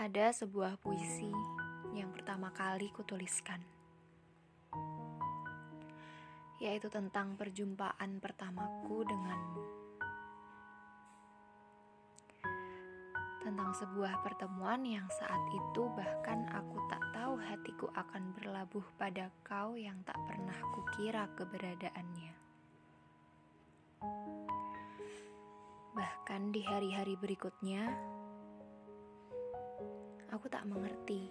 Ada sebuah puisi yang pertama kali kutuliskan, yaitu tentang perjumpaan pertamaku denganmu. Tentang sebuah pertemuan yang saat itu bahkan aku tak tahu hatiku akan berlabuh pada kau yang tak pernah kukira keberadaannya. Bahkan di hari-hari berikutnya, aku tak mengerti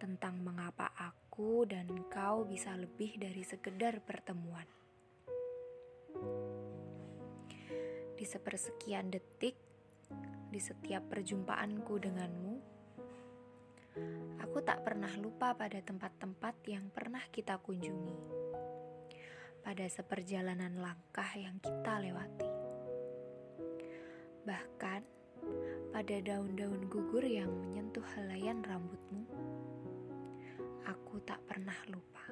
tentang mengapa aku dan kau bisa lebih dari sekedar pertemuan. Di sepersekian detik, di setiap perjumpaanku denganmu, aku tak pernah lupa pada tempat-tempat yang pernah kita kunjungi, pada seperjalanan langkah yang kita lewati. Bahkan, pada daun-daun gugur yang menyentuh helaian rambutmu, aku tak pernah lupa.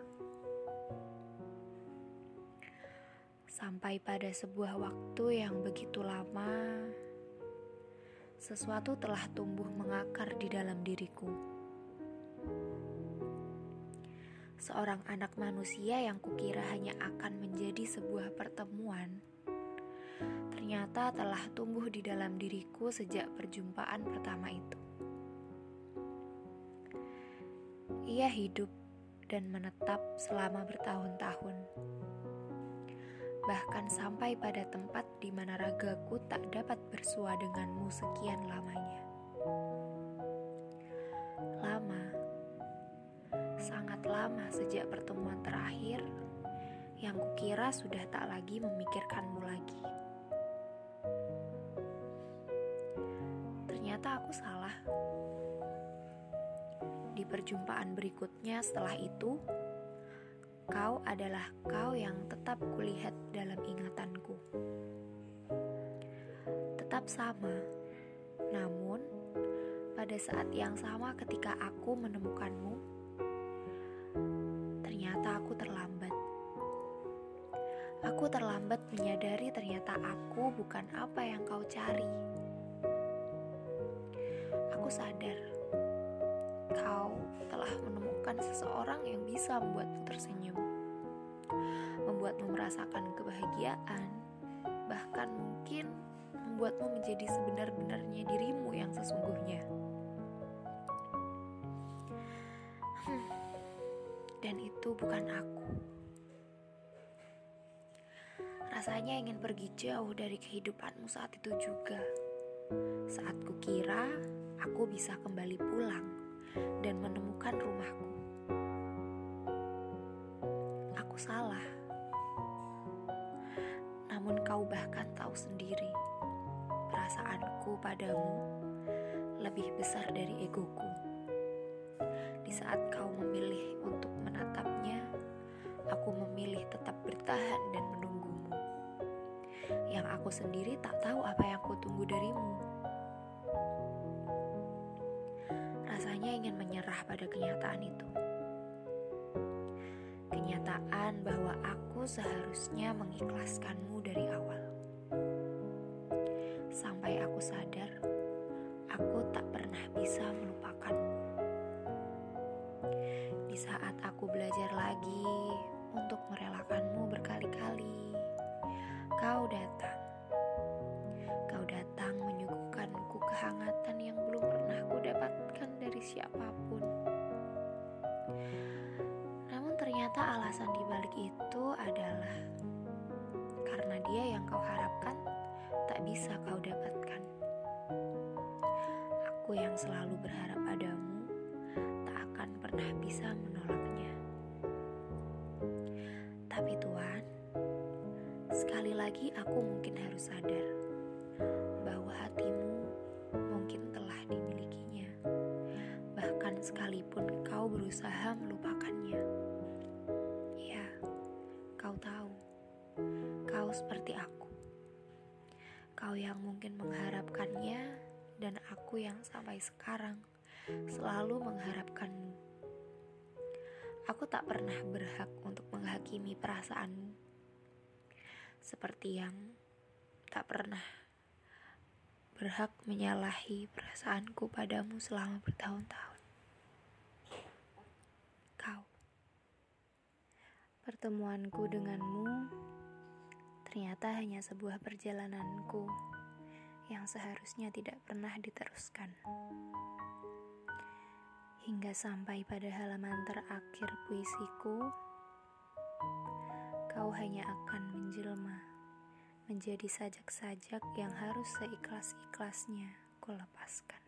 Sampai pada sebuah waktu yang begitu lama, sesuatu telah tumbuh mengakar di dalam diriku. Seorang anak manusia yang kukira hanya akan menjadi sebuah pertemuan ternyata telah tumbuh di dalam diriku sejak perjumpaan pertama itu. Ia hidup dan menetap selama bertahun-tahun. Bahkan sampai pada tempat di mana ragaku tak dapat bersua denganmu sekian lamanya. Lama, sangat lama sejak pertemuan terakhir yang kukira sudah tak lagi memikirkanmu lagi. Aku salah. Di perjumpaan berikutnya setelah itu, kau adalah kau yang tetap kulihat dalam ingatanku. Tetap sama, namun pada saat yang sama ketika aku menemukanmu, ternyata aku terlambat. Aku terlambat menyadari ternyata aku bukan apa yang kau cari sadar kau telah menemukan seseorang yang bisa membuatmu tersenyum, membuatmu merasakan kebahagiaan, bahkan mungkin membuatmu menjadi sebenar-benarnya dirimu yang sesungguhnya. Hmm, dan itu bukan aku. Rasanya ingin pergi jauh dari kehidupanmu saat itu juga. Saat kukira aku bisa kembali pulang dan menemukan rumahku. Aku salah. Namun kau bahkan tahu sendiri, perasaanku padamu lebih besar dari egoku. Di saat kau memilih untuk menatapnya, aku memilih tetap bertahan dan menunggumu. Yang aku sendiri tak tahu apa yang aku tunggu darimu. Ingin menyerah pada kenyataan itu. Kenyataan bahwa aku seharusnya mengikhlaskanmu dari awal. Sampai aku sadar, aku tak pernah bisa melupakanmu. Di saat aku belajar lagi untuk merelakanmu berkali-kali, kau datang. Dapatkan dari siapa pun. Namun ternyata alasan dibalik itu adalah karena dia yang kau harapkan tak bisa kau dapatkan. Aku yang selalu berharap padamu tak akan pernah bisa menolaknya. Tapi Tuhan, sekali lagi aku mungkin harus sadar bahwa hatimu sekalipun kau berusaha melupakannya. Ya, kau tahu, kau seperti aku. Kau yang mungkin mengharapkannya, dan aku yang sampai sekarang selalu mengharapkanmu. Aku tak pernah berhak untuk menghakimi perasaanmu, seperti yang tak pernah berhak menyalahi perasaanku padamu selama bertahun-tahun. Kau, pertemuanku denganmu ternyata hanya sebuah perjalananku yang seharusnya tidak pernah diteruskan. Hingga sampai pada halaman terakhir puisiku, kau hanya akan menjelma menjadi sajak-sajak yang harus seikhlas-ikhlasnya kulepaskan.